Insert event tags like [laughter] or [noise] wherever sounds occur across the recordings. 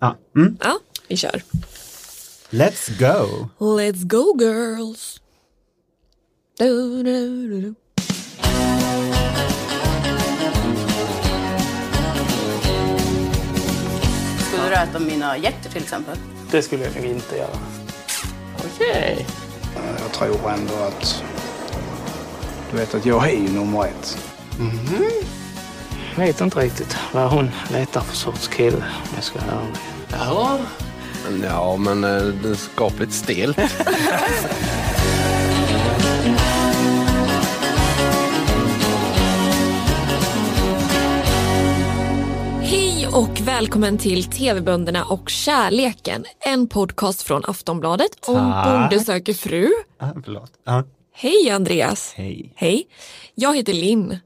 Ja. Mm. Ja, vi kör. Let's go! Let's go girls! Du, du, du, du. Skulle du äta mina hjärtor till exempel? Det skulle jag nog inte göra. Okej. Jag tror ändå att... Du vet att jag är ju nummer ett. Jag vet inte riktigt vad hon letar för sorts kille om jag ska vara ärlig. Ja. Ja, men eh, det är skapligt stelt. [laughs] Hej och välkommen till TV-bönderna och kärleken. En podcast från Aftonbladet om Tack. Bonde söker fru. Ah. Ja. Hej Andreas! Hej. Hej! Jag heter Linn.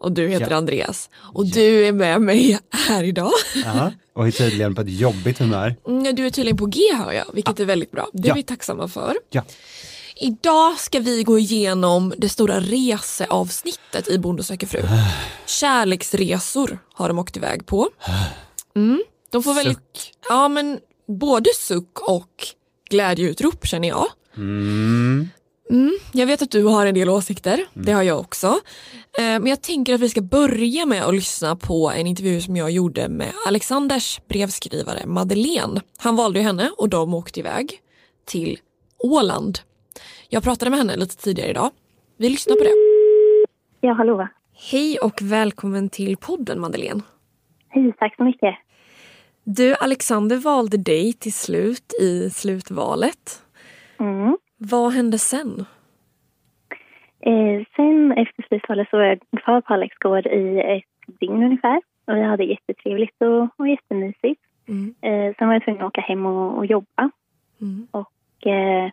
Och du heter Ja. Andreas. Och du är med mig här idag. Ja. Och är tydligen på ett jobbigt humör. Mm, Du är tydligen på G hör jag, vilket är väldigt bra. Det är Ja. vi tacksamma för. Ja. Idag ska vi gå igenom det stora reseavsnittet i Bonde söker fru. Kärleksresor har de åkt iväg på. Mm. De får väldigt, Suck. ja men både suck och glädjeutrop känner jag. Mm. Mm, jag vet att du har en del åsikter, det har jag också. Eh, men jag tänker att vi ska börja med att lyssna på en intervju som jag gjorde med Alexanders brevskrivare Madeleine. Han valde ju henne och de åkte iväg till Åland. Jag pratade med henne lite tidigare idag. Vi lyssnar på det. Ja, hallå. Hej och välkommen till podden Madeleine. Hej, tack så mycket. Du, Alexander valde dig till slut i slutvalet. Mm. Vad hände sen? Eh, sen efter slutvalet så var jag kvar på Alex gård i ett dygn ungefär. Och vi hade jättetrevligt och, och jättemysigt. Mm. Eh, sen var jag tvungen att åka hem och, och jobba. Mm. Och eh,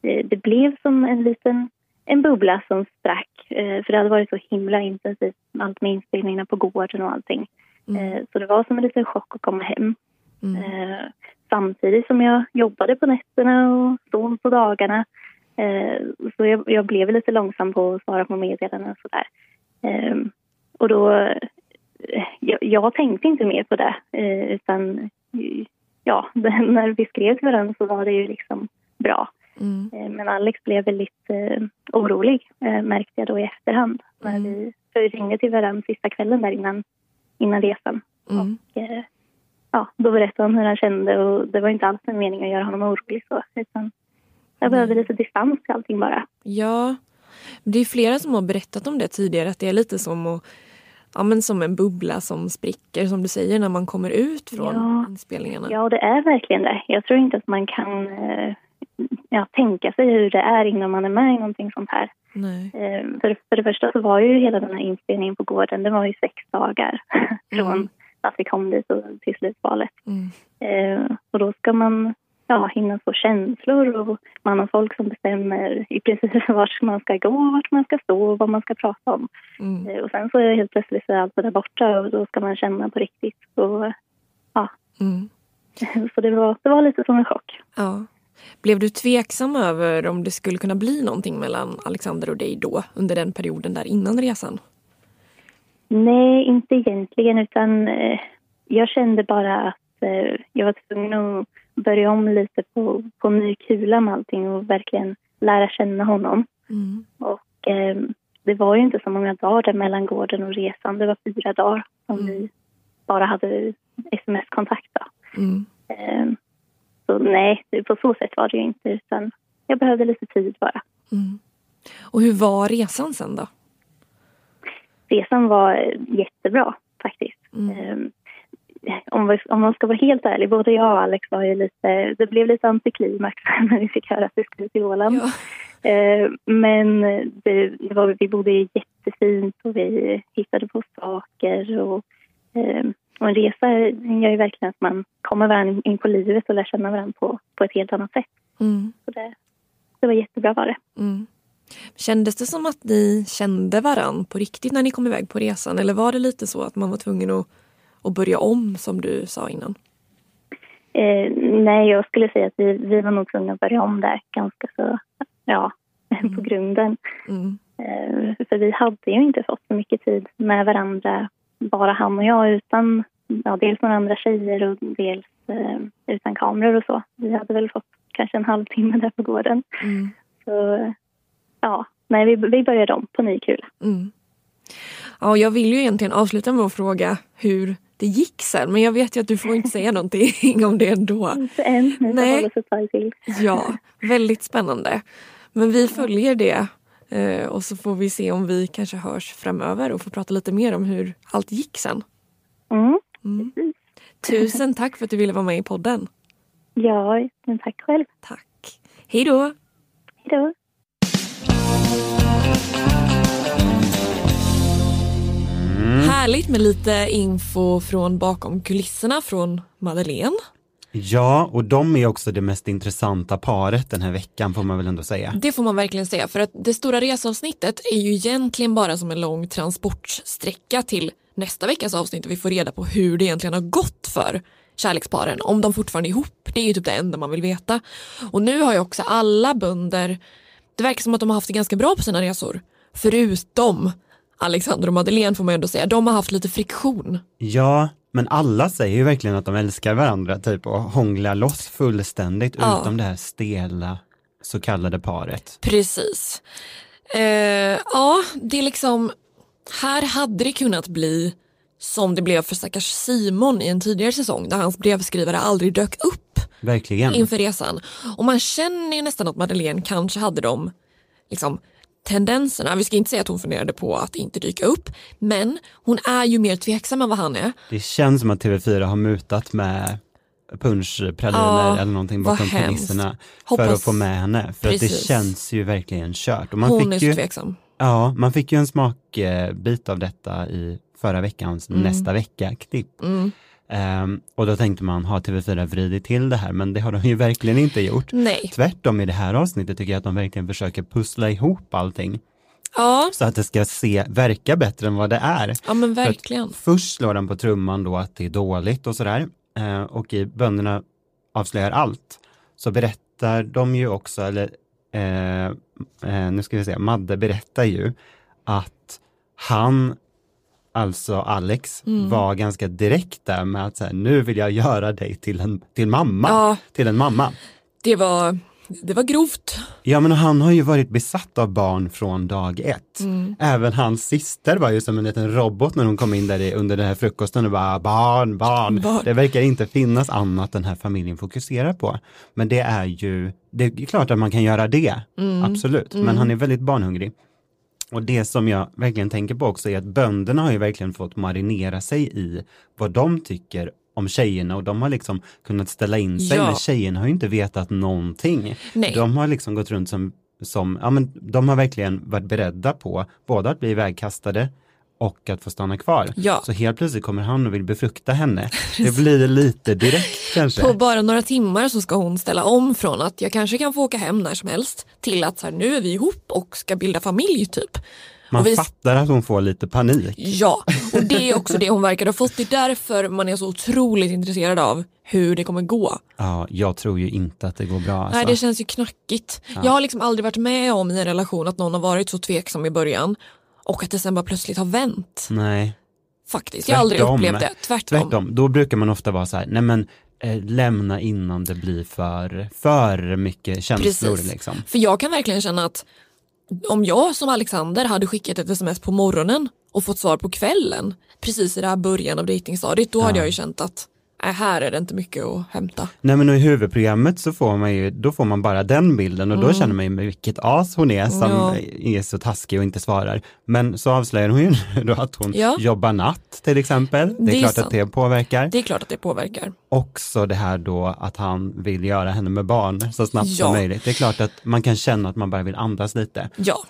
det, blev som en liten en bubbla som sprack. Eh, för det hade varit så himla intensivt, allt med inspelningarna på gården och allting. Mm. Eh, så det var som en liten chock att komma hem. Mm. Samtidigt som jag jobbade på nätterna och sov på dagarna. Eh, så jag, jag blev lite långsam på att svara på meddelanden och sådär. Eh, och då, eh, jag, jag tänkte inte mer på det eh, utan ja, [laughs] när vi skrev till varandra så var det ju liksom bra. Mm. Men Alex blev väldigt eh, orolig eh, märkte jag då i efterhand. När Mm. vi, för vi ringde till varandra sista kvällen där innan, innan resan. Mm. Eh, ja, då berättade han hur han kände och det var inte alls en mening att göra honom orolig så. Utan jag behövde lite distans till allting bara. Ja, det är flera som har berättat om det tidigare att det är lite som, att, ja, men som en bubbla som spricker som du säger när man kommer ut från Ja. inspelningarna. Ja, det är verkligen det. Jag tror inte att man kan eh, ja, tänka sig hur det är innan man är med i någonting sånt här. Eh, för, för det första så var ju hela den här inspelningen på gården, det var ju sex dagar [laughs] från Mm. Att vi kom dit och till slutvalet. Mm. Eh, och då ska man ja, hinna få känslor och man har folk som bestämmer i princip [laughs] vart man ska gå, vart man ska stå och vad man ska prata om. Mm. Eh, och sen så är det helt plötsligt så är allt det där borta och då ska man känna på riktigt. Och, ja, Mm. [laughs] så det var, det var lite som en chock. Ja. Blev du tveksam över om det skulle kunna bli någonting mellan Alexander och dig då under den perioden där innan resan? Nej, inte egentligen utan eh, jag kände bara att eh, jag var tvungen att börja om lite på, på ny kula med allting och verkligen lära känna honom. Mm. Och eh, det var ju inte så många dagar där mellan gården och resan. Det var fyra dagar som Mm. vi bara hade sms-kontakt. Mm. Eh, så nej, på så sätt var det ju inte utan jag behövde lite tid bara. Mm. Och hur var resan sen då? Resan var eh, jättebra faktiskt. Mm. Eh, om, om man ska vara helt ärlig, både jag och Alex var ju lite, det blev lite antiklimax [laughs] när vi fick höra att vi skulle till Åland. Ja. Eh, men det, det var, vi bodde jättefint och vi hittade på saker. Och, eh, och en resa gör ju verkligen att man kommer varandra in på livet och lär känna varandra på, på ett helt annat sätt. Mm. Så det, det var jättebra var det. Mm. Kändes det som att ni kände varann på riktigt när ni kom iväg på resan? Eller var det lite så att man var tvungen att, att börja om som du sa innan? Eh, nej, jag skulle säga att vi, vi var nog tvungna att börja om där ganska så, ja, [laughs] på grunden. Mm. Eh, för vi hade ju inte fått så mycket tid med varandra, bara han och jag, utan ja, dels några andra tjejer och dels eh, utan kameror och så. Vi hade väl fått kanske en halvtimme där på gården. Mm. Så ja, nej, vi, vi började om på ny kula. Mm. Ja, jag vill ju egentligen avsluta med att fråga hur det gick sen men jag vet ju att du får inte säga [laughs] någonting om det ändå. Inte än, Nej. till. Ja, [laughs] väldigt spännande. Men vi följer det eh, och så får vi se om vi kanske hörs framöver och får prata lite mer om hur allt gick sen. Mm. [laughs] Tusen tack för att du ville vara med i podden. Ja, men tack själv. Tack. Hej då! Hej då. Härligt med lite info från bakom kulisserna från Madeleine. Ja, och de är också det mest intressanta paret den här veckan får man väl ändå säga. Det får man verkligen säga för att det stora resavsnittet är ju egentligen bara som en lång transportsträcka till nästa veckas avsnitt och vi får reda på hur det egentligen har gått för kärleksparen, om de fortfarande är ihop. Det är ju typ det enda man vill veta. Och nu har ju också alla bönder, det verkar som att de har haft det ganska bra på sina resor. Förutom Alexander och Madeleine får man ändå säga, de har haft lite friktion. Ja, men alla säger ju verkligen att de älskar varandra typ och hånglar loss fullständigt Ja. utom det här stela så kallade paret. Precis. Eh, ja, det är liksom, här hade det kunnat bli som det blev för stackars Simon i en tidigare säsong där hans brevskrivare aldrig dök upp Verkligen. inför resan. Och man känner ju nästan att Madeleine kanske hade de liksom, tendenserna. Vi ska inte säga att hon funderade på att inte dyka upp, men hon är ju mer tveksam än vad han är. Det känns som att TV4 har mutat med punschpraliner Ja, eller någonting bakom kulisserna för att få med henne. För att det känns ju verkligen kört. Och man Hon är fick så ju, tveksam. ja, man fick ju en smakbit av detta i förra veckans nästa vecka-klipp. Mm. Ehm, och då tänkte man, har TV4 vridit till det här? Men det har de ju verkligen inte gjort. Nej. Tvärtom i det här avsnittet tycker jag att de verkligen försöker pussla ihop allting Ja, så att det ska se, verka bättre än vad det är. ja men För verkligen. Först slår de på trumman då att det är dåligt och sådär. Eh, och i Bönderna avslöjar allt så berättar de ju också, eller eh, eh, nu ska vi se, Madde berättar ju att han, alltså Alex, Mm. var ganska direkt där med att så här, nu vill jag göra dig till en till mamma, Ja. till en mamma. Det var, det var grovt. Ja men han har ju varit besatt av barn från dag ett. Mm. Även hans syster var ju som en liten robot när hon kom in där i, under den här frukosten och bara barn, barn. Barn. Det verkar inte finnas annat den här familjen fokuserar på. Men det är ju, det är klart att man kan göra det, Mm. absolut. Men han är väldigt barnhungrig. Och det som jag verkligen tänker på också är att bönderna har ju verkligen fått marinera sig i vad de tycker om tjejerna och de har liksom kunnat ställa in sig Ja. men tjejerna har ju inte vetat någonting. Nej. De har liksom gått runt som, som ja men de har verkligen varit beredda på både att bli ivägkastade och att få stanna kvar. Ja. Så helt plötsligt kommer han och vill befrukta henne. Det blir lite direkt kanske. På bara några timmar så ska hon ställa om från att jag kanske kan få åka hem när som helst till att så här, nu är vi ihop och ska bilda familj typ. Man vi- fattar att hon får lite panik. Ja, och det är också det hon verkar ha fått. Det är därför man är så otroligt intresserad av hur det kommer gå. Ja, jag tror ju inte att det går bra. Alltså. Nej, det känns ju knackigt. Jag har liksom aldrig varit med om i en relation att någon har varit så tveksam i början och att det sen bara plötsligt har vänt. Nej, Faktiskt, jag har aldrig upplevt det. Tvärtom. tvärtom. Då brukar man ofta vara så här, nej men eh, lämna innan det blir för, för mycket känslor. Precis. Liksom. För jag kan verkligen känna att om jag som Alexander hade skickat ett sms på morgonen och fått svar på kvällen, precis i det här början av dejtingstadiet, då hade jag ju känt att här är det inte mycket att hämta. Nej men i huvudprogrammet så får man ju, då får man bara den bilden och då känner man ju vilket as hon är som Mm. Ja. är så taskig och inte svarar. Men så avslöjar hon ju [laughs] då att hon Ja. jobbar natt till exempel. Det är, Det är klart sant. att det påverkar. Det är klart att det påverkar. Också det här då att han vill göra henne med barn så snabbt Ja. som möjligt. Det är klart att man kan känna att man bara vill andas lite. Ja.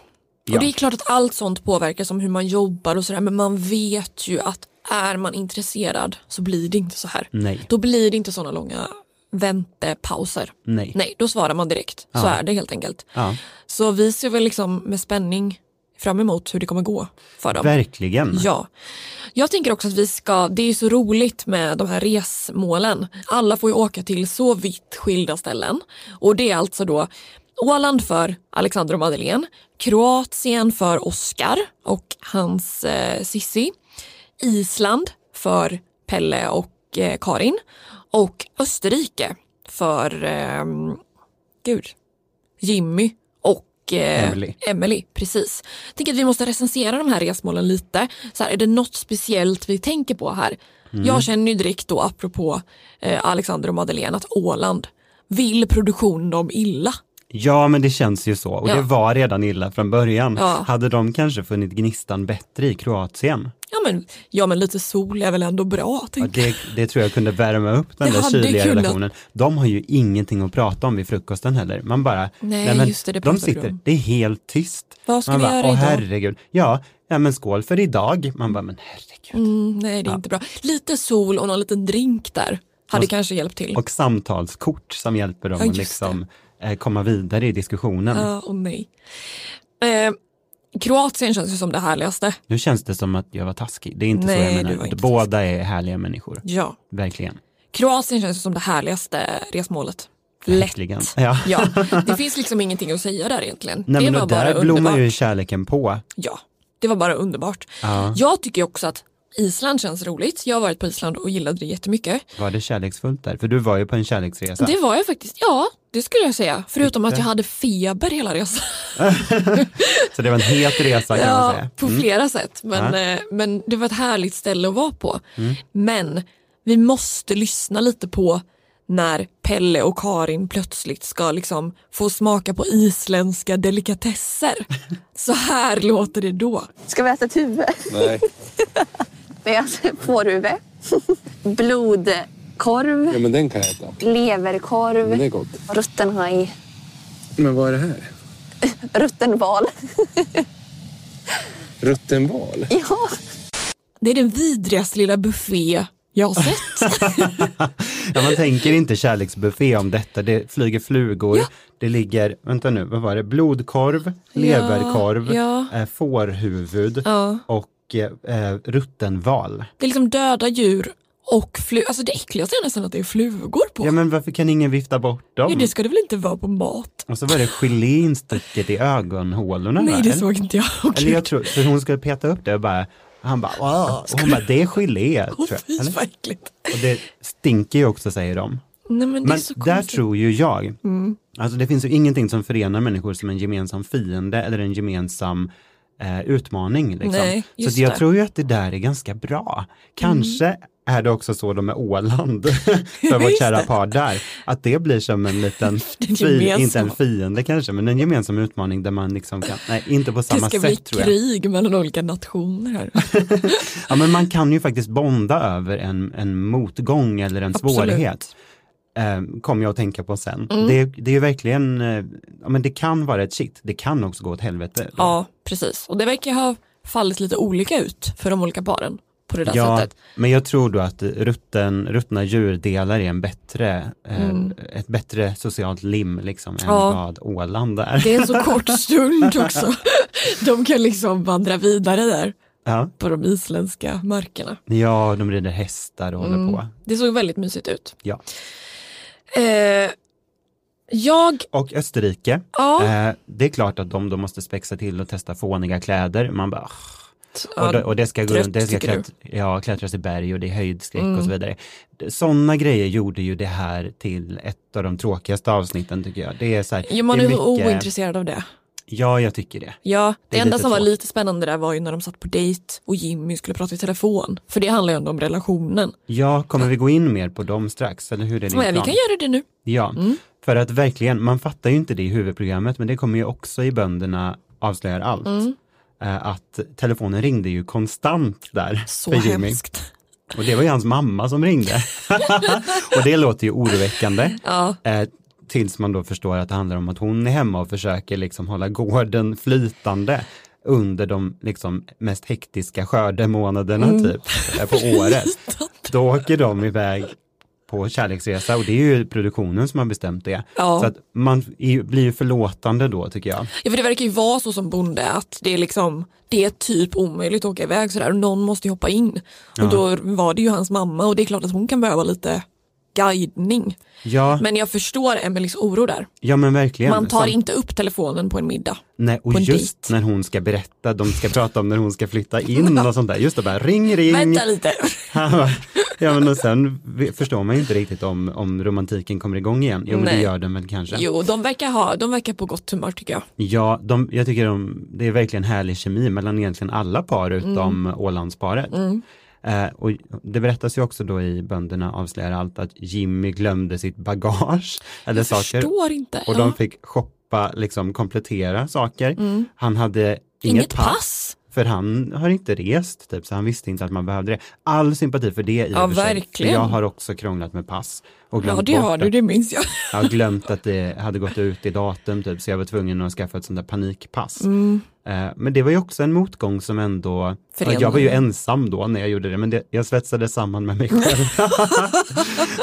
Ja. Och det är klart att allt sånt påverkar som hur man jobbar och sådär men man vet ju att är man intresserad så blir det inte så här. Nej, Då blir det inte sådana långa väntepauser. nej. Nej, då svarar man direkt. Så Ja. är det helt enkelt. Ja, Så vi ser väl liksom med spänning fram emot hur det kommer gå för dem. verkligen. Ja. Jag tänker också att vi ska, det är så roligt med de här resmålen. Alla får ju åka till så vitt skilda ställen. Och det är alltså då Åland för Alexander och Madeleine, Kroatien för Oscar och hans eh, Sissi, Island för Pelle och eh, Karin och Österrike för eh, gud, Jimmy och eh, Emily. Emily. Precis. Jag tänker att vi måste recensera de här resmålen lite. Så här, är det något speciellt vi tänker på här? Mm. Jag känner ju direkt då apropå eh, Alexander och Madeleine att Åland vill produktionen dem illa. Ja, men det känns ju så. Och Ja. det var redan illa från början. Ja. Hade de kanske funnit gnistan bättre i Kroatien? Ja men, ja men lite sol är väl ändå bra. Ja, det, det tror jag kunde värma upp den Det där kyliga relationen. De har ju ingenting att prata om vid frukosten heller. Man bara, Nej, men just det, det de sitter, om. det är helt tyst. Vad ska man vi bara, göra idag?" herregud. Ja, ja, men skål för idag. Man bara, men herregud. Mm, nej det är inte bra. Lite sol och någon liten drink där hade Och- kanske hjälpt till. Och samtalskort som hjälper dem Ja, att liksom, eh, komma vidare i diskussionen. Ja, och nej. Eh, Kroatien känns ju som det härligaste. Nu känns det som att jag var taskig. Det är inte så Nej, jag du menar. var inte Båda är härliga människor. Ja. Verkligen. Kroatien känns ju som det härligaste resmålet. Lätt. Verkligen. Ja. Ja, [laughs] det finns liksom ingenting att säga där egentligen. Nej, det men var bara där blommar ju kärleken på. Ja, det var bara underbart. Ja. Jag tycker också att Island känns roligt. Jag har varit på Island och gillade det jättemycket. Var det kärleksfullt där? För du var ju på en kärleksresa. Det var jag faktiskt, ja det skulle jag säga. Förutom att jag hade feber hela resan. [laughs] Så det var en het resa kan man Ja, säga. på Mm. flera sätt. Men, Ja. Mm. eh, men det var ett härligt ställe att vara på. Men vi måste lyssna lite på när Pelle och Karin plötsligt ska liksom få smaka på isländska delikatesser. [laughs] Så här låter det då. Ska vi äta ett huvud? Nej. [laughs] Det är alltså fårhuvud, blodkorv, Ja, men den kan jag äta. leverkorv, Men det är gott. rutten haj, Men vad är det här? rutten val. Rutten val? [laughs] Ja, Det är den vidrigaste lilla buffé jag har sett. [laughs] Ja, man tänker inte kärleksbuffé om detta. Det flyger flugor, Ja. det ligger, vänta nu, vad var det? Blodkorv, leverkorv, ja. Eh, fårhuvud Ja. Och eh, rutten val. Det är liksom döda djur och flugor. Alltså det äckligaste är nästan att det är flugor på. Ja men varför kan ingen vifta bort dem? Ja, det ska det väl inte vara på mat? Och så var det gelé instucket i ögonhålorna. Nej, va? det såg inte jag. Åh, Eller jag tror, för hon skulle peta upp det och bara, han bara, "Åh." och hon bara, det är gelé. Åh, tror fy jag. Äckligt. Och det stinker ju också säger de. Nej, men det är Men där tror ju jag, Mm. alltså det finns ju ingenting som förenar människor som en gemensam fiende eller en gemensam eh, utmaning. Liksom. Nej, så jag det. tror ju att det där är ganska bra. Kanske Mm. är det också så då med Åland, [laughs] för vårt kära det. par där, att det blir som en liten, [laughs] fi, inte en fiende kanske, men en gemensam utmaning där man liksom kan, nej inte på Det samma ska bli sätt tror jag. krig mellan olika nationer här. [laughs] Ja men man kan ju faktiskt bonda över en, en motgång eller en Absolut. svårighet. Eh, kom jag att tänka på sen. Mm. Det, det är ju verkligen, eh, ja men det kan vara ett shit, det kan också gå åt helvete. då. Ja, precis. Och det verkar ha fallit lite olika ut för de olika paren på det där Ja, sättet. men jag tror då att rutten, ruttna djurdelar är en bättre, eh, Mm. ett bättre socialt lim liksom än Ja. vad Åland är. Det är en så [laughs] kort stund också. De kan liksom vandra vidare där Ja. på de isländska markerna. ja, de rider hästar och håller Mm. på. Det såg väldigt mysigt ut. Ja. Eh, jag, Och Österrike, ja, eh, det är klart att de då måste spexa till och testa fåniga kläder. Man bara, ja, Och det, och det ska, gå runt, det ska klätt, ja, klättras i berg och det är höjdskräck Mm. och så vidare. Sådana grejer gjorde ju det här till ett av de tråkigaste avsnitten tycker jag. Det är så här, ja, man det är är mycket- ointresserad av det. Ja, jag tycker det. Ja, det, Det enda som var lite spännande där var ju när de satt på dejt och Jimmy skulle prata i telefon. För det handlar ju ändå om relationen. Ja, kommer vi gå in mer på dem strax? Eller hur är din Ja, vi plan? kan göra det nu. Ja, Mm. för att verkligen, man fattar ju inte det i huvudprogrammet, men det kommer ju också i Bönderna avslöjar allt. Mm. Eh, Att telefonen ringde ju konstant där Så för Jimmy. hemskt. Och det var ju hans mamma som ringde. [laughs] [laughs] och det låter ju oroväckande. Ja, Eh, tills man då förstår att det handlar om att hon är hemma och försöker liksom hålla gården flytande under de liksom mest hektiska skördemånaderna Mm. typ eh, på året. Då åker de iväg på kärleksresa och det är ju produktionen som har bestämt det. Ja. Så att man är- blir ju förlåtande då tycker jag. Ja, för det verkar ju vara så som bonde att det är liksom det är typ omöjligt att åka iväg sådär och någon måste ju hoppa in. Ja. Och då var det ju hans mamma och det är klart att hon kan behöva lite guidning. Ja, Men jag förstår Emelies oro där. ja men verkligen. Man tar Som- inte upp telefonen på en middag. Nej, och just dejt. när hon ska berätta, de ska prata om när hon ska flytta in och sånt där. Just det, bara ring, ring. Vänta lite. [laughs] ja, men och sen förstår man ju inte riktigt om, om romantiken kommer igång igen. Jo, men det Nej. gör den väl kanske. Jo, de verkar, ha, de verkar på gott humör tycker jag. Ja, de, jag tycker de, det är verkligen härlig kemi mellan egentligen alla par utom Mm. Ålandsparet. Eh, och det berättas ju också då i Bönderna avslöjar allt att Jimmy glömde sitt bagage eller Jag saker. förstår inte. Och ja. de fick shoppa, liksom komplettera saker. Han hade inget, Mm. Inget pass. pass. För han har inte rest, typ, så han visste inte att man behövde det. All sympati för det i Ja, och för sig. För verkligen. jag har också krånglat med pass. Och glömt Ja, det har du, det minns jag. [laughs] Jag har glömt att det hade gått ut i datum, typ, så jag var tvungen att skaffa ett sånt där panikpass. Mm. Eh, men det var ju också en motgång som ändå, ja, jag var ju ensam då när jag gjorde det, men det, jag svetsade samman med mig själv. [laughs]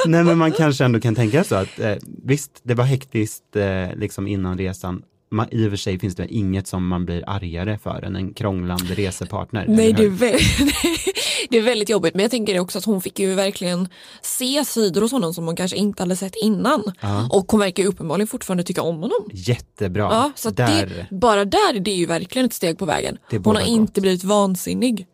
Nej men man kanske ändå kan tänka så att eh, visst, det var hektiskt eh, liksom innan resan. Man, I och för sig finns det inget som man blir argare för än en krånglande resepartner. Nej, det är, väldigt, [laughs] det är väldigt jobbigt. Men jag tänker också att hon fick ju verkligen se sidor hos honom som hon kanske inte hade sett innan. Och hon verkar ju uppenbarligen fortfarande tycka om honom. Jättebra. Ja, så Där, det, bara där det är ju verkligen ett steg på vägen. Hon har inte blivit vansinnig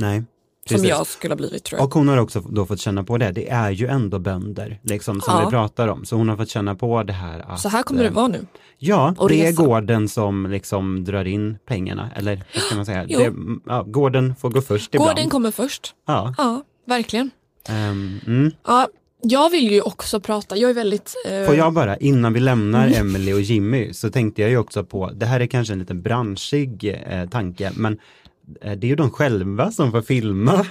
nej. Som precis. jag skulle ha blivit tror jag. Och hon har också då fått känna på det, det är ju ändå bönder liksom, som Ja. vi pratar om. Så hon har fått känna på det här att, så här kommer det eh, vara nu. Ja, Och det är resa. gården som liksom drar in pengarna, eller vad ska man säga? Det, ja, gården får gå först ibland. Gården kommer först. Ja. Ja, verkligen. ehm, mm. Ja, jag vill ju också prata, jag är väldigt... eh, Får jag bara, innan vi lämnar. Emily och Jimmy, så tänkte jag ju också på, det här är kanske en lite branschig eh, tanke, men det är ju de själva som får filma.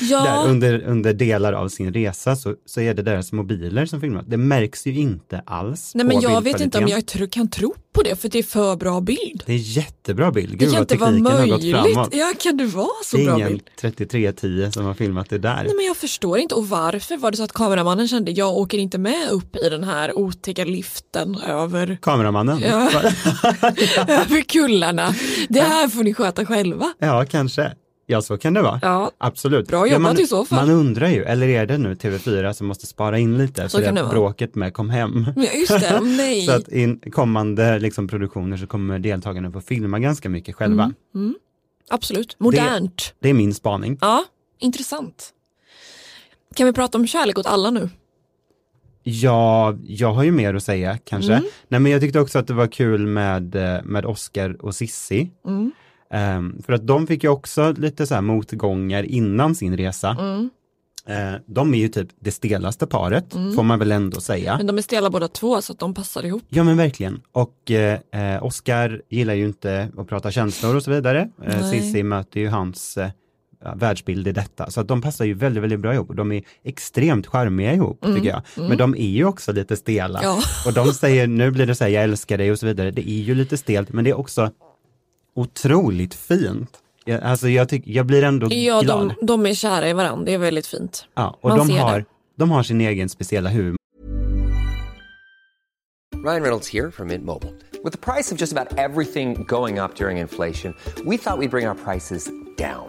ja, [laughs] Där under, under delar av sin resa så, så är det deras mobiler som filmar. Det märks ju inte alls Nej men jag vet inte om jag tro, kan tro på det för det är för bra bild. Det är jättebra bild. Det Gud kan vad inte vara möjligt. Ja, kan det vara så Det är bra ingen bild? 3310 som har filmat det där. Nej men jag förstår inte och varför var det så att kameramannen kände jag åker inte med upp i den här otäcka liften över, Kameramannen? Ja. [laughs] [laughs] över kullarna. Det här får ni sköta själva. Ja, kanske. Ja, så kan det vara. Ja, Absolut. Bra ja, jobbat man, i så fall. Man undrar ju, eller är det nu TV4 som måste spara in lite Så för det att bråket med kom hem? ja just det, [laughs] nej. Så att i kommande liksom, produktioner så kommer deltagarna få filma ganska mycket själva. Mm. Absolut, modernt. Det är min spaning. Ja, intressant. Kan vi prata om kärlek åt alla nu? Ja, jag har ju mer att säga kanske. Mm. Nej, men jag tyckte också att det var kul med, eh, med Oscar och Sissi. Mm. Ehm, för att de fick ju också lite så här motgångar innan sin resa. Mm. Eh, de är ju typ det stelaste paret, får man väl ändå säga. Men de är stela båda två så att de passar ihop. Ja men verkligen. Och eh, Oscar gillar ju inte att prata känslor och så vidare. Nej. Cissi möter ju hans eh, ja, världsbild i detta. Så att de passar ju väldigt, väldigt bra ihop. De är extremt charmiga ihop tycker jag. Men de är ju också lite stela. Ja. Och de säger, nu blir det så här, jag älskar dig och så vidare. Det är ju lite stelt, men det är också otroligt fint. Jag, alltså jag, tyck, jag blir ändå Ja, glad. de, de är kära i varandra, det är väldigt fint. Ja, och Man de ser har, det. de har sin egen speciella humor. Ryan Reynolds here from Mint Mobile. With the price of just about everything going up during inflation, we thought we'd bring our prices down.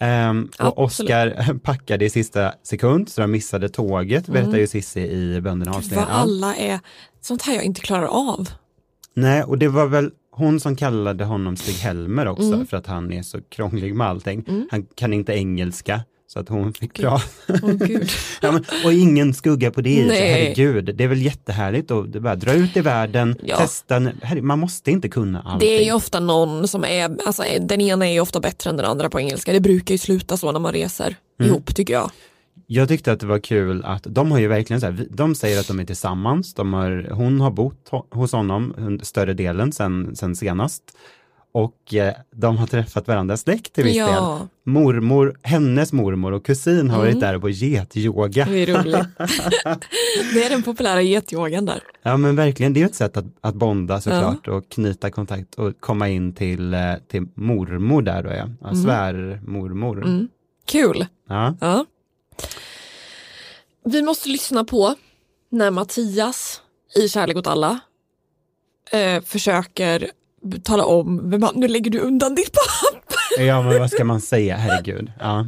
Ehm, och. Oscar [laughs] packade i sista sekund så de missade tåget, berättar ju Cissi i Bönderna vad avslöjar allt. alla är, sånt här jag inte klarar av. Nej, och det var väl hon som kallade honom Stig-Helmer också Mm. för att han är så krånglig med allting. Han kan inte engelska. Så att hon fick. Åh gud. [laughs] ja, men, och ingen skugga på det Nej. herregud. Det är väl jättehärligt att bara dra ut i världen, Ja. testa. Man måste inte kunna allting. Det är ju ofta någon som är, alltså den ena är ju ofta bättre än den andra på engelska. Det brukar ju sluta så när man reser Mm. ihop tycker jag. Jag tyckte att det var kul att de har ju verkligen så här, de säger att de är tillsammans, de har, hon har bott ho- hos honom större delen sen, sen senast. Och eh, de har träffat varandras släkt till viss Ja. del. Mormor, hennes mormor och kusin har varit Mm. där på getyoga. Det är roligt. [laughs] det är den populära getyogan där. Ja men verkligen, det är ett sätt att, att bonda såklart och knyta kontakt och komma in till, eh, till mormor där då ja, ja Mm. svärmormor. Mm. Kul. Ja. Ja. Vi måste lyssna på när Mattias i Kärlek åt alla eh, försöker tala om, vem han- nu lägger du undan ditt papper. ja men vad ska man säga, herregud. Ja.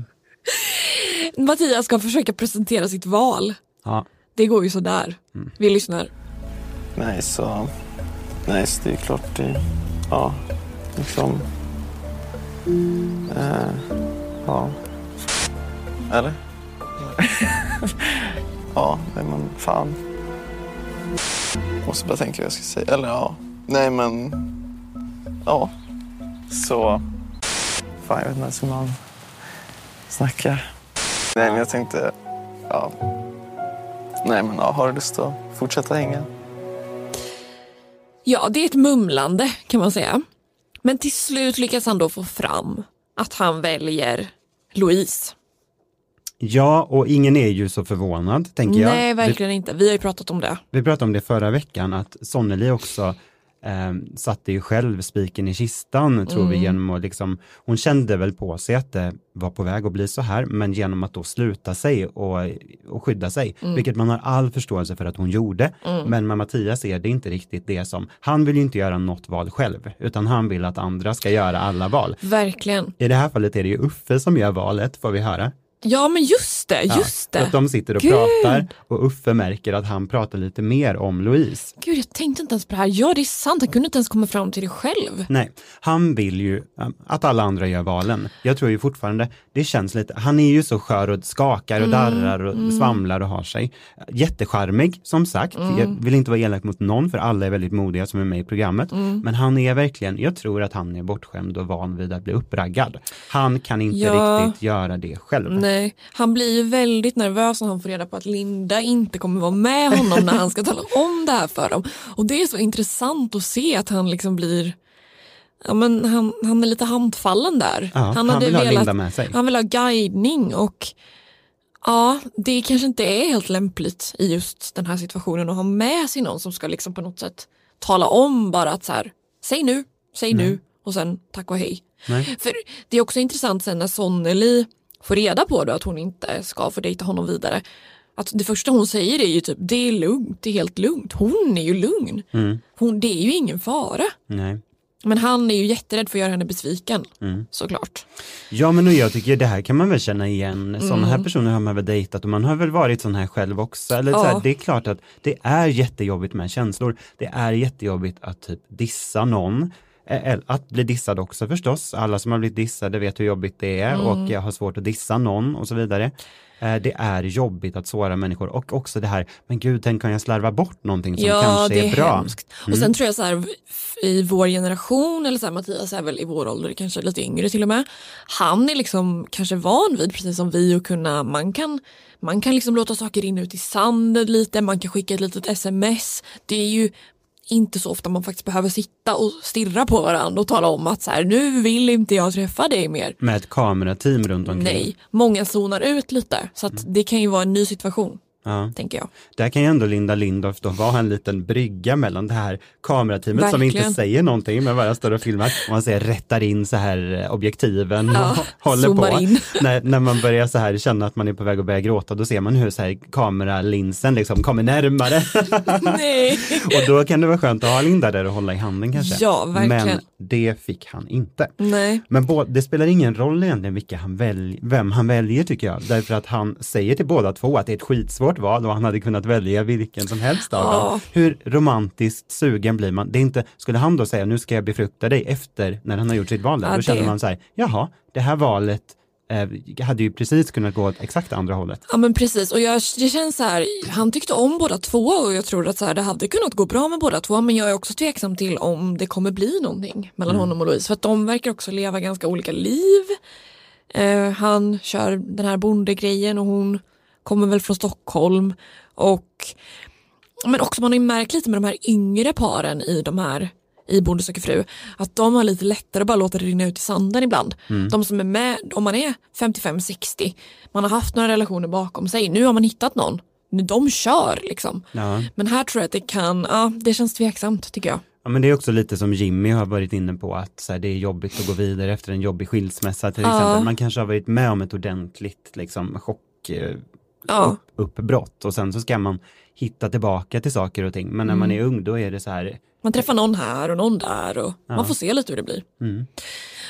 Mattias ska försöka presentera sitt val. Ja. Det går ju sådär. Vi lyssnar. Nej, så... Nej, så det är klart det... Ja, liksom... Eh, ja. Eller? [laughs] ja, nej men fan. Måste bara tänka vad jag ska säga. Eller ja. Nej men... Ja. Så... Fan, jag vet inte ens hur man snackar. Nej, men jag tänkte... Ja. Nej, men ja, har du lust att fortsätta hänga? Ja, det är ett mumlande kan man säga. Men till slut lyckas han då få fram att han väljer Louise. ja, och ingen är ju så förvånad, tänker jag. Nej, Vi- verkligen inte. Vi har ju pratat om det. Vi pratade om det förra veckan, att Sonneli också eh, satte ju själv spiken i kistan, tror vi, Mm. genom att liksom, hon kände väl på sig att det var på väg att bli så här, men genom att då sluta sig och, och skydda sig, Mm. vilket man har all förståelse för att hon gjorde. Mm. Men med Mattias är det inte riktigt det som, han vill ju inte göra något val själv, utan han vill att andra ska göra alla val. Verkligen. I det här fallet är det ju Uffe som gör valet, får vi höra. Ja, men just det, just det. Att de sitter och Gud. pratar och Uffe märker att han pratar lite mer om Louise. Gud, jag tänkte inte ens på det här. Ja, det är sant. Han kunde inte ens komma fram till det själv. Nej, han vill ju um, att alla andra gör valen. Jag tror ju fortfarande, det känns lite, han är ju så skör och skakar och Mm, darrar och mm. svamlar och har sig. Jättecharmig, som sagt. Mm. Jag vill inte vara elak mot någon, för alla är väldigt modiga som är med i programmet. Mm. Men han är verkligen, jag tror att han är bortskämd och van vid att bli uppraggad. Han kan inte Ja. riktigt göra det själv. Nej, han blir ju väldigt nervös när han får reda på att Linda inte kommer vara med honom när han ska tala om det här för dem. Och det är så intressant att se att han liksom blir Ja, men han, han är lite handfallen där. Ja, han vill ha Linda med sig. Han vill ha guidning och ja, det kanske inte är helt lämpligt i just den här situationen att ha med sig någon som ska liksom på något sätt tala om bara att så här, säg nu, säg Nej. nu och sen tack och hej. Nej. För det är också intressant sen när Sonneli får reda på då att hon inte ska få dejta honom vidare. Att det första hon säger är ju typ det är lugnt, det är helt lugnt. Hon är ju lugn. Mm. Hon, det är ju ingen fara. Nej. Men han är ju jätterädd för att göra henne besviken. Mm. Såklart. Ja men och jag tycker det här kan man väl känna igen, sådana Mm. här personer har man väl dejtat och man har väl varit sån här själv också. Eller så Ja. här, det är klart att det är jättejobbigt med känslor, det är jättejobbigt att typ dissa någon. Att bli dissad också förstås, alla som har blivit dissade vet hur jobbigt det är Mm. och jag har svårt att dissa någon och så vidare. Det är jobbigt att såra människor och också det här, men gud tänk om jag slarvar bort någonting som ja, kanske är, är bra. hemskt. Och Mm. sen tror jag så här i vår generation, eller så här, Mattias är väl i vår ålder, kanske lite yngre till och med. Han är liksom kanske van vid, precis som vi, att kunna, man kan, man kan liksom låta saker rinna ut i sanden lite, man kan skicka ett litet sms. Det är ju inte så ofta man faktiskt behöver sitta och stirra på varandra och tala om att så här, nu vill inte jag träffa dig mer. Med ett kamerateam runt omkring. Nej, många zonar ut lite så att det kan ju vara en ny situation, Ja. tänker jag. Där kan ju ändå Linda Lindorff då vara en liten brygga mellan det här kamerateamet som Verkligen. inte säger någonting men bara står och filmar och man säger rättar in så här eh, objektiven Ja, och håller på. in. [laughs] När, när man börjar så här känna att man är på väg att börja gråta då ser man hur så här kameralinsen liksom kommer närmare. [laughs] Nej. [laughs] och då kan det vara skönt att ha Linda där och hålla i handen kanske. Ja, verkligen. Men det fick han inte. Nej. Men det spelar ingen roll egentligen vilka han välj- vem han väljer tycker jag. Därför att han säger till båda två att det är ett skitsvårt val och han hade kunnat välja vilken som helst av dem. Hur romantiskt sugen blir man? Det är inte, skulle han då säga nu ska jag befrukta dig efter när han har gjort sitt val där, Ja, då känner man så här, jaha, det här valet eh, hade ju precis kunnat gå åt exakt andra hållet. Ja men precis och jag, det känns så här, han tyckte om båda två och jag tror att så här, det hade kunnat gå bra med båda två men jag är också tveksam till om det kommer bli någonting mellan Mm. honom och Louise för att de verkar också leva ganska olika liv. Eh, han kör den här bondegrejen och hon kommer väl från Stockholm och men också man har ju märkt lite med de här yngre paren i de här i Bonde söker fru, att de har lite lättare att bara låta det rinna ut i sanden ibland. Mm. De som är med, om man är 55-60, man har haft några relationer bakom sig, nu har man hittat någon, Nu- de kör liksom. Ja. Men här tror jag att det kan, ja det känns tveksamt tycker jag. Ja men det är också lite som Jimmy har varit inne på att så här, det är jobbigt att gå vidare efter en jobbig skilsmässa till Ja. exempel. Man kanske har varit med om ett ordentligt liksom, chock, eh, Ja. upp, uppbrott och sen så ska man hitta tillbaka till saker och ting. Men när man är ung då är det så här, Man träffar någon här och någon där och Ja. man får se lite hur det blir. mm,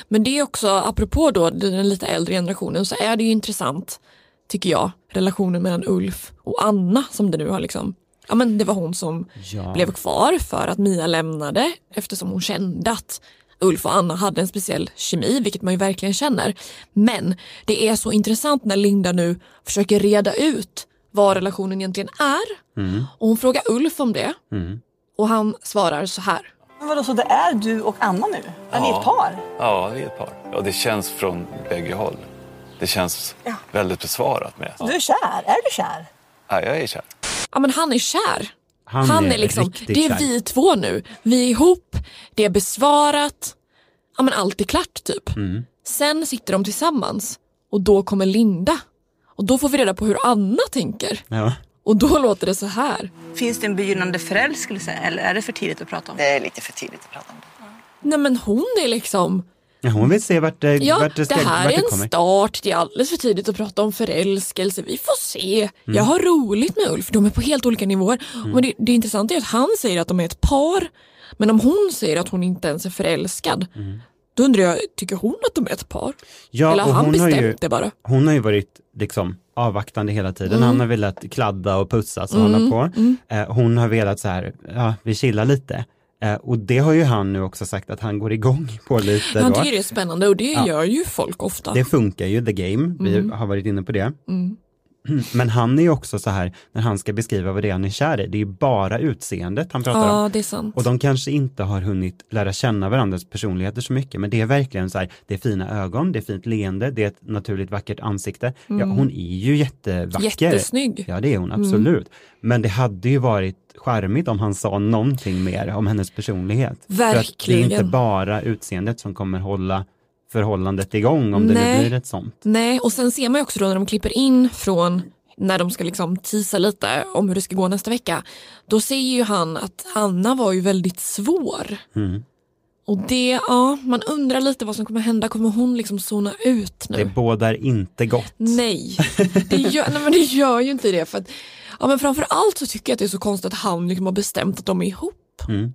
Men det är också, apropå då den lite äldre generationen, så är det ju intressant, tycker jag, relationen mellan Ulf och Anna som det nu har liksom, ja men det var hon som ja. blev kvar för att Mia lämnade eftersom hon kände att Ulf och Anna hade en speciell kemi, vilket man ju verkligen känner. Men det är så intressant när Linda nu försöker reda ut vad relationen egentligen är. Mm, Och hon frågar Ulf om det mm. och han svarar så här. Men vadå, så det är du och Anna nu? Är ni ett par? Ja, vi är ett par. Och det känns från bägge håll. Det känns Ja. väldigt besvarat med. Du är kär? Är du kär? Ja, jag är kär. Ja men han är kär. Han, Han är, är liksom, det är kär. vi två nu. Vi är ihop, det är besvarat, ja men allt är klart typ. Mm. Sen sitter de tillsammans och då kommer Linda. Och då får vi reda på hur Anna tänker. Ja. Och då låter det så här. Finns det en begynnande förälskelse eller är det för tidigt att prata om? Det är lite för tidigt att prata om det. Nej men hon är liksom, Ja, hon vill se vart det, ja vart det, ska, det här är en kommer. start, det är alldeles för tidigt att prata om förälskelse, vi får se. Mm. Jag har roligt med Ulf, de är på helt olika nivåer. Mm. Men det, det intressanta är att han säger att de är ett par, men om hon säger att hon inte ens är förälskad, då undrar jag, tycker hon att de är ett par? Mm. Ja, Eller har och han har bestämt ju- det bara? Hon har ju varit liksom avvaktande hela tiden. Mm. Han har velat kladda och pussas och Mm, hålla på. mm. Eh, hon har velat så här, ja, vi chillar lite. Eh, och det har ju han nu också sagt att han går igång på lite Han då. tycker det är spännande och det Ja. gör ju folk ofta. Det funkar ju, the game. Vi Mm. har varit inne på det. Mm. Men han är ju också så här, när han ska beskriva vad det är han är kär i, det är ju bara utseendet han pratar om. Ja, det är sant. Och de kanske inte har hunnit lära känna varandras personligheter så mycket, men det är verkligen så här, det är fina ögon, det är fint leende, det är ett naturligt vackert ansikte. Ja, Mm. hon är ju jättevacker. Jättesnygg. Ja, det är hon Mm. absolut. Men det hade ju varit charmigt om han sa någonting mer om hennes personlighet. För att det är Verkligen. inte bara utseendet som kommer hålla förhållandet igång om det nu Nej. blir ett sånt. Nej, och sen ser man ju också då när de klipper in från när de ska liksom tisa lite om hur det ska gå nästa vecka. Då säger ju han att Anna var ju väldigt svår. Mm. Och det, ja, man undrar lite vad som kommer hända. Kommer hon liksom zona ut nu? Det bådar inte gott. Nej, det gör, nej men det gör ju inte det. För att, ja, men framför allt så tycker jag att det är så konstigt att han liksom har bestämt att de är ihop. Mm.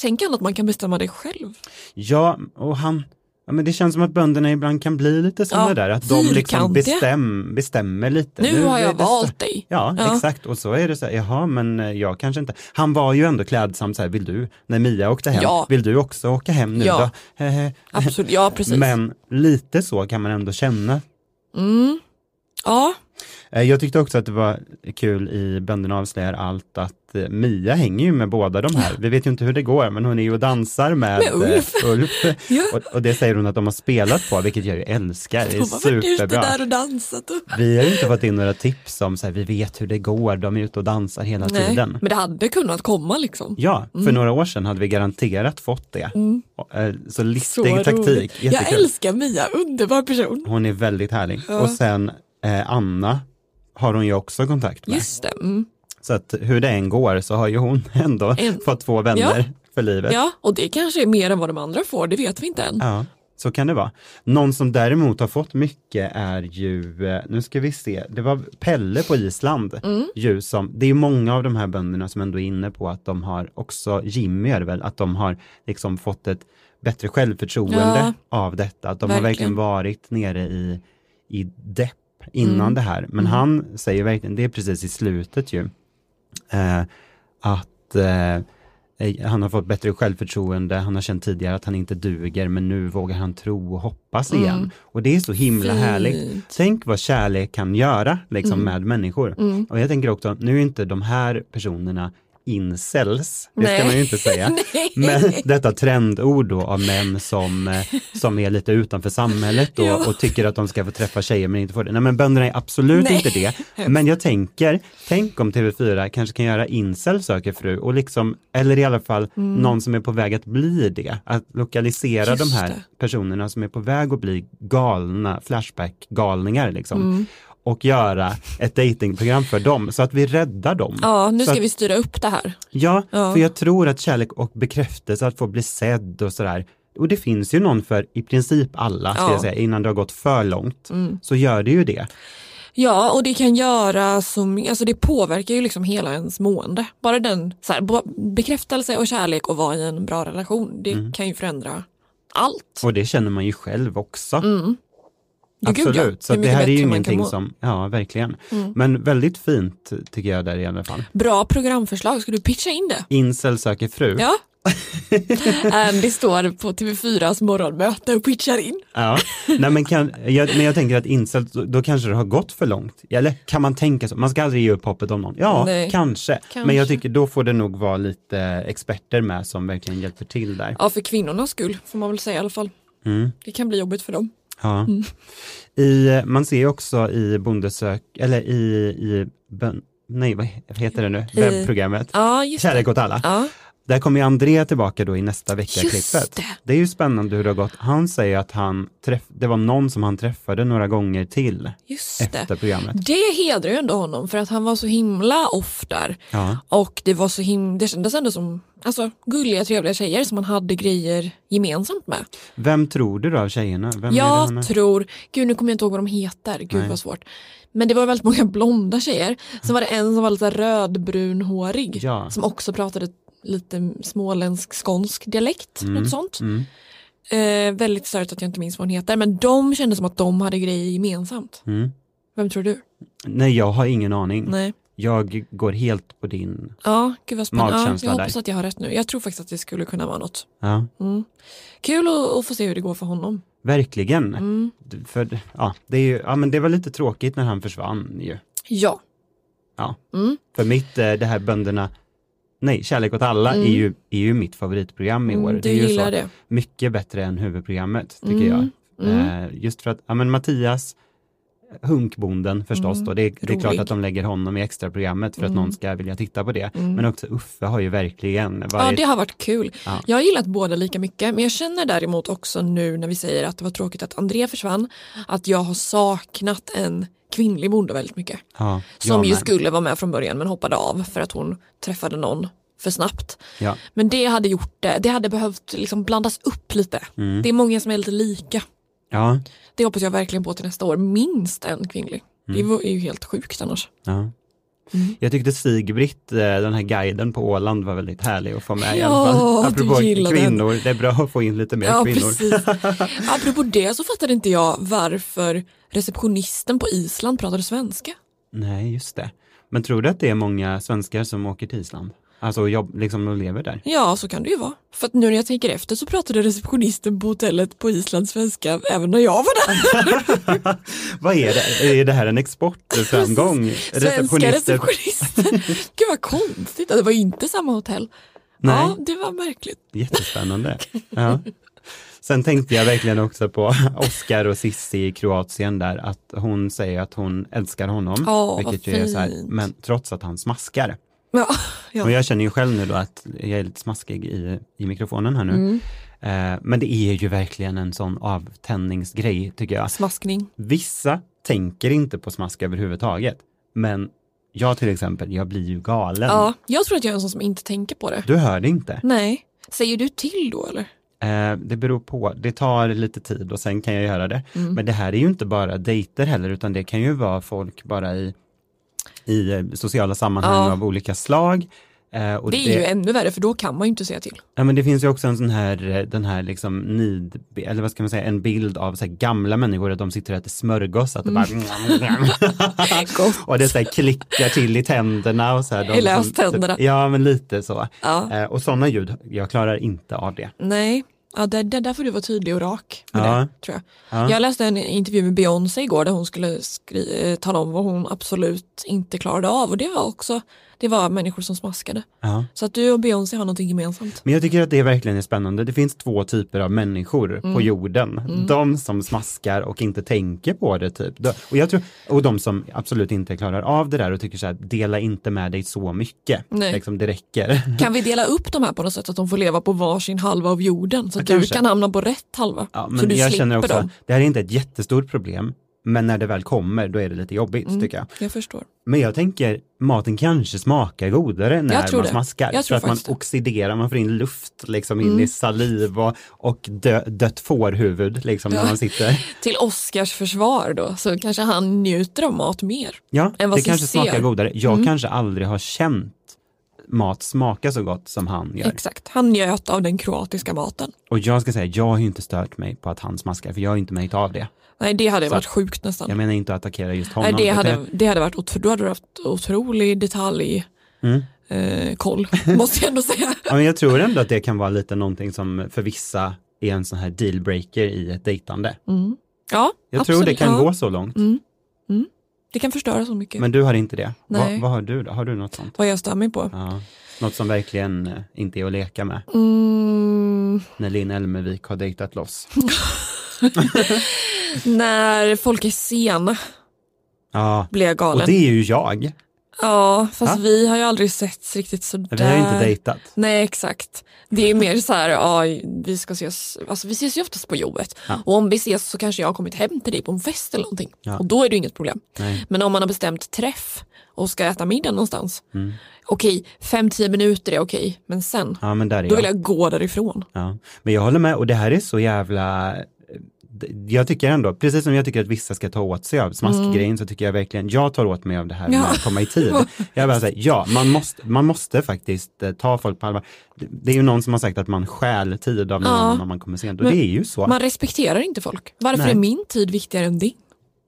Tänk han att man kan bestämma det själv. Ja, och han, ja, men det känns som att bönderna ibland kan bli lite sådana Ja, där, att de liksom bestäm, bestämmer lite. Nu har är jag så- valt dig. Ja, Ja. exakt. Och så är det så här, jaha, men eh, jag kanske inte. Han var ju ändå klädsam så här, vill du, när Mia åkte hem, Ja. vill du också åka hem nu Ja. då? [laughs] Absolut, ja precis. Men lite så kan man ändå känna. Mm. Ja, Jag tyckte också att det var kul i Bönderna avslöjar allt att eh, Mia hänger ju med båda de här. Vi vet ju inte hur det går, men hon är ju och dansar med, Med Ulf. eh, Ulf. [laughs] Ja. Och, och det säger hon att de har spelat på, vilket jag ju älskar. Det de är ute superbra. där och dansat. Och... Vi har ju inte fått in några tips om så här, vi vet hur det går, de är ute och dansar hela Nej, tiden. men det hade kunnat komma liksom. Ja, för Mm. några år sedan hade vi garanterat fått det. Mm. Eh, Så listig Så taktik, roligt. Jag jättekul. älskar Mia, underbar person. Hon är väldigt härlig. Ja. Och sen eh, Anna har hon ju också kontakt med. Just det. Mm. Så att hur det än går så har ju hon [laughs] ändå En- fått två vänner Ja. för livet. Ja, och det kanske är mer än vad de andra får, det vet vi inte än. Ja, så kan det vara. Någon som däremot har fått mycket är ju, eh, nu ska vi se, det var Pelle på Island. Mm. Ju som, det är många av de här bönderna som ändå är inne på att de har, också Jimmy är det väl, att de har liksom fått ett bättre självförtroende Ja. av detta. Att de har Verkligen. verkligen varit nere i, i depp innan Mm. det här. Men Mm. han säger verkligen, det är precis i slutet ju, eh, att eh, eh, han har fått bättre självförtroende, han har känt tidigare att han inte duger, men nu vågar han tro och hoppas Mm. igen. Och det är så himla Fint. härligt. Tänk vad kärlek kan göra liksom, Mm. med människor. Mm. Och jag tänker också, nu är inte de här personerna incels, det ska Nej. man ju inte säga. [laughs] Men detta trendord då av män som, eh, som är lite utanför samhället då, [laughs] och tycker att de ska få träffa tjejer men inte får det. Nej men bönderna är absolut Nej. inte det. Men jag tänker, tänk om TV4 kanske kan göra incel söker fru och liksom, eller i alla fall Mm. någon som är på väg att bli det. Att lokalisera Just de här det. personerna som är på väg att bli galna, flashback-galningar liksom. Mm. Och göra ett datingprogram för dem så att vi räddar dem. Ja, nu Så ska att, vi styra upp det här. Ja, Ja. för jag tror att kärlek och bekräftelse, att få bli sedd och sådär, och det finns ju någon för i princip alla, ska Ja. jag säga, innan det har gått för långt, Mm. så gör det ju det. Ja, och det kan göra som, alltså det påverkar ju liksom hela ens mående. Bara den så här, bekräftelse och kärlek och vara i en bra relation, det Mm. kan ju förändra allt. Och det känner man ju själv också. Mm. Gud, ja. Absolut, så det här är ju ingenting som, ja verkligen. Mm. Men väldigt fint tycker jag där i alla fall. Bra programförslag, ska du pitcha in det? Incel söker fru. Ja. [laughs] Andy står på TV4s morgonmöte och pitchar in. Ja, Nej, men, kan, jag, men jag tänker att incel, då, då kanske det har gått för långt. Eller kan man tänka så? Man ska aldrig ge upp hoppet om någon. Ja, kanske. Kanske. Men jag tycker då får det nog vara lite experter med som verkligen hjälper till där. Ja, för kvinnornas skull får man väl säga i alla fall. Mm. Det kan bli jobbigt för dem. Ja. Mm. I, man ser ju också i bondesök, eller i, i nej vad heter det nu, webbprogrammet, Ja, Kärlek åt alla. Ja. Där kommer ju André tillbaka då i nästa vecka Just klippet. det. Det är ju spännande hur det har gått. Han säger att han träff, det var någon som han träffade några gånger till Just efter det. programmet. Det hedrar ju ändå honom för att han var så himla off där. Ja. Och det var så himla, det kändes ändå som alltså, gulliga trevliga tjejer som man hade grejer gemensamt med. Vem tror du då av tjejerna? Vem jag tror, gud nu kommer jag inte ihåg vad de heter, gud Nej. vad svårt. Men det var väldigt många blonda tjejer. Sen var det en som var lite rödbrunhårig. Ja. Som också pratade lite småländsk skånsk dialekt, Mm, något sånt. Mm. Eh, väldigt stört att jag inte minns vad hon heter. Men de kände som att de hade grejer gemensamt. Mm. Vem tror du? Nej, jag har ingen aning. Nej. Jag går helt på din. Ja, gud vad spännande. Ja, Magkänsla jag hoppas där. att jag har rätt nu. Jag tror faktiskt att det skulle kunna vara något. Ja, Mm. Kul att, att få se hur det går för honom. verkligen. Mm. För, ja, det är ju, ja, men det var lite tråkigt när han försvann ju. Ja. Ja. Mm. För mitt, eh, det här bönderna, nej, Kärlek åt alla Mm. är, ju, är ju mitt favoritprogram i Mm, år. du det är ju så det. mycket bättre än huvudprogrammet, tycker Mm. jag. Mm. Eh, just för att, ja men Mattias, hunkbonden förstås Mm. då, det, är- det är klart att de lägger honom i extraprogrammet för att Mm. någon ska vilja titta på det. Mm. Men också Uffe har ju verkligen Ja, varit, det har varit kul. Ja. Jag har gillat båda lika mycket, men jag känner däremot också nu när vi säger att det var tråkigt att André försvann, att jag har saknat en kvinnlig bonde väldigt mycket. ja, Som ju skulle vara med från början men hoppade av för att hon träffade någon för snabbt. Ja. Men det hade gjort det, det hade behövt liksom blandas upp lite. Mm. Det är många som är lite lika. Ja, Det hoppas jag verkligen på till nästa år, minst en kvinnlig. Mm. Det är ju helt sjukt annars. ja. Mm. Jag tyckte Sigbritt, eh, den här guiden på Åland var väldigt härlig att få med i Ja, alla fall. Apropå gillar den. kvinnor, det är bra att få in lite mer Ja, kvinnor. precis. [laughs] Apropå det så fattade inte jag varför receptionisten på Island pratade svenska. Nej, just det. Men tror du att det är många svenskar som åker till Island? Alltså jobb, liksom och lever där? Ja, så kan det ju vara. För att nu när jag tänker efter så pratade receptionisten på hotellet på Island svenska även när jag var där. [laughs] Vad är det? Är det här en exportframgång? Svenska receptionister. [laughs] Gud vad konstigt, det var ju inte samma hotell. Nej. Ja, det var märkligt. Jättespännande. [laughs] Ja. Sen tänkte jag verkligen också på Oscar och Sissi i Kroatien där, att hon säger att hon älskar honom. Åh, vilket ju är så här, fint. men trots att han smaskar. Ja, [laughs] ja. Och jag känner ju själv nu då att jag är lite smaskig i, i mikrofonen här nu. Mm. Eh, men det är ju verkligen en sån avtändningsgrej tycker jag. Smaskning. Vissa tänker inte på smask överhuvudtaget. Men jag till exempel, jag blir ju galen. Ja, jag tror att jag är en sån som inte tänker på det. Du hör det inte. Nej. Säger du till då eller? Eh, det beror på, det tar lite tid och sen kan jag göra det. Mm. Men det här är ju inte bara dejter heller utan det kan ju vara folk bara i, i eh, sociala sammanhang Ja. av olika slag. Eh, det är ju ännu värre för då kan man ju inte säga till. Ja men det finns ju också en sån här, eh, den här liksom nid, eller vad ska man säga, en bild av så gamla människor att de sitter och äter smörgås, att det bara [laughs] och det så här klickar till i tänderna och så här. de I löständerna. Ja men lite så. Ja. Eh, och sådana ljud, jag klarar inte av det. Nej, Ja, det, det är därför du var tydlig och rak med Ja. det, tror jag. Ja. Jag läste en intervju med Beyoncé igår där hon skulle skri- eh, tala om vad hon absolut inte klarade av och det var också det var människor som smaskade. Ja. Så att du och Beyoncé har någonting gemensamt. Men jag tycker att det verkligen är spännande. Det finns två typer av människor på Mm. jorden. Mm. De som smaskar och inte tänker på det typ. Och, jag tror, och de som absolut inte klarar av det där och tycker så här, dela inte med dig så mycket. Nej. Liksom, det räcker. [laughs] Kan vi dela upp de här på något sätt så att de får leva på varsin halva av jorden så att Ja, du kanske. kan hamna på rätt halva? Ja, så men du jag slipper känner också, dem. det här är inte ett jättestort problem. Men när det väl kommer, då är det lite jobbigt Mm, tycker jag. Jag förstår. Men jag tänker, maten kanske smakar godare när man det. smaskar. Jag för tror att man det. oxiderar, man får in luft liksom in Mm. i saliv och, och dö, dött fårhuvud liksom Ja. när man sitter. [laughs] Till Oscars försvar då så kanske han njuter av mat mer. Ja, än vad det kanske Cissi smakar godare. Jag Mm. kanske aldrig har känt mat smaka så gott som han gör. Exakt, han njöt av den kroatiska maten. Och jag ska säga, jag har ju inte stört mig på att han smaskar, för jag har inte märkt av det. Nej det hade Så varit sjukt nästan. Jag menar inte att attackera just honom. Nej, det, hade, jag- det hade varit otro, då hade du haft otrolig detalj Mm. eh, koll, [laughs] måste jag ändå säga. Ja, men jag tror ändå att det kan vara lite någonting som för vissa är en sån här dealbreaker i ett dejtande. Mm. Ja, Jag absolut. tror det kan ja. gå så långt. Mm. Mm. Det kan förstöra så mycket. Men du har inte det? Nej. Vad, vad har du då? Har du något sånt? Vad jag stör mig på? Ja. Något som verkligen eh, inte är att leka med? Mm, När Linn Elmervik har dejtat loss? [laughs] [laughs] när folk är sena Ja, blir jag galen. och det är ju jag. Ja, fast Ja. vi har ju aldrig setts riktigt sådär. Vi har ju inte dejtat. Nej, exakt. Det är mer så här, ja, vi ska ses, alltså vi ses ju oftast på jobbet. Ja. Och om vi ses så kanske jag har kommit hem till dig på en fest eller någonting. Ja. Och då är det inget problem. Nej. Men om man har bestämt träff och ska äta middag någonstans. Mm. Okej, fem, tio minuter är okej. Men sen, Ja, men där är då vill jag. jag gå därifrån. Ja. Men jag håller med och det här är så jävla jag tycker ändå, precis som jag tycker att vissa ska ta åt sig av smaskgrejen så tycker jag verkligen, jag tar åt mig av det här Mm. Ja. med att komma i tid. [laughs] Jag bara säger, ja, man måste, man måste faktiskt eh, ta folk på allvar. Det, det är ju någon som har sagt att man stjäl tid av någon Ja. när man kommer sent och Men det är ju så. Man respekterar inte folk. Varför Nej. är min tid viktigare än din?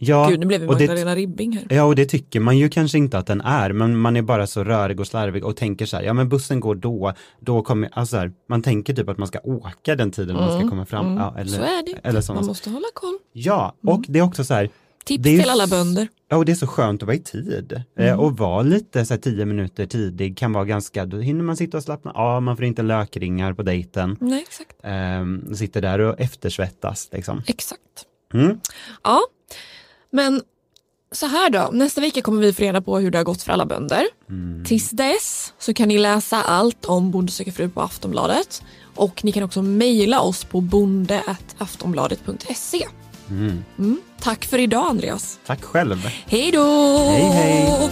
Ja, Gud, nu blev vi Magdalena Ribbing här. Ja, och det tycker man ju kanske inte att den är, men man är bara så rörig och slarvig och tänker så här, ja men bussen går då, då kommer, alltså så här, man tänker typ att man ska åka den tiden man ska Mm, komma fram. mm. Ja, eller, så är det. eller Man måste hålla koll. Ja, och det är också så här. Tips till alla bönder. Ja, och det är så skönt att vara i tid. Mm. Eh, och vara lite så här tio minuter tidig kan vara ganska, då hinner man sitta och slappna av, man får inte lökringar på dejten. Nej, exakt. Ehm, sitter där och eftersvettas liksom. Exakt. Mm. Ja, men så här då. Nästa vecka kommer vi få reda på hur det har gått för alla bönder. Mm. Tills dess så kan ni läsa allt om Bonde söker fru på Aftonbladet. Och ni kan också mejla oss på bonde.aftonbladet.se. Mm. Mm. Tack för idag Andreas. Tack själv. Hej då! Hej, hej.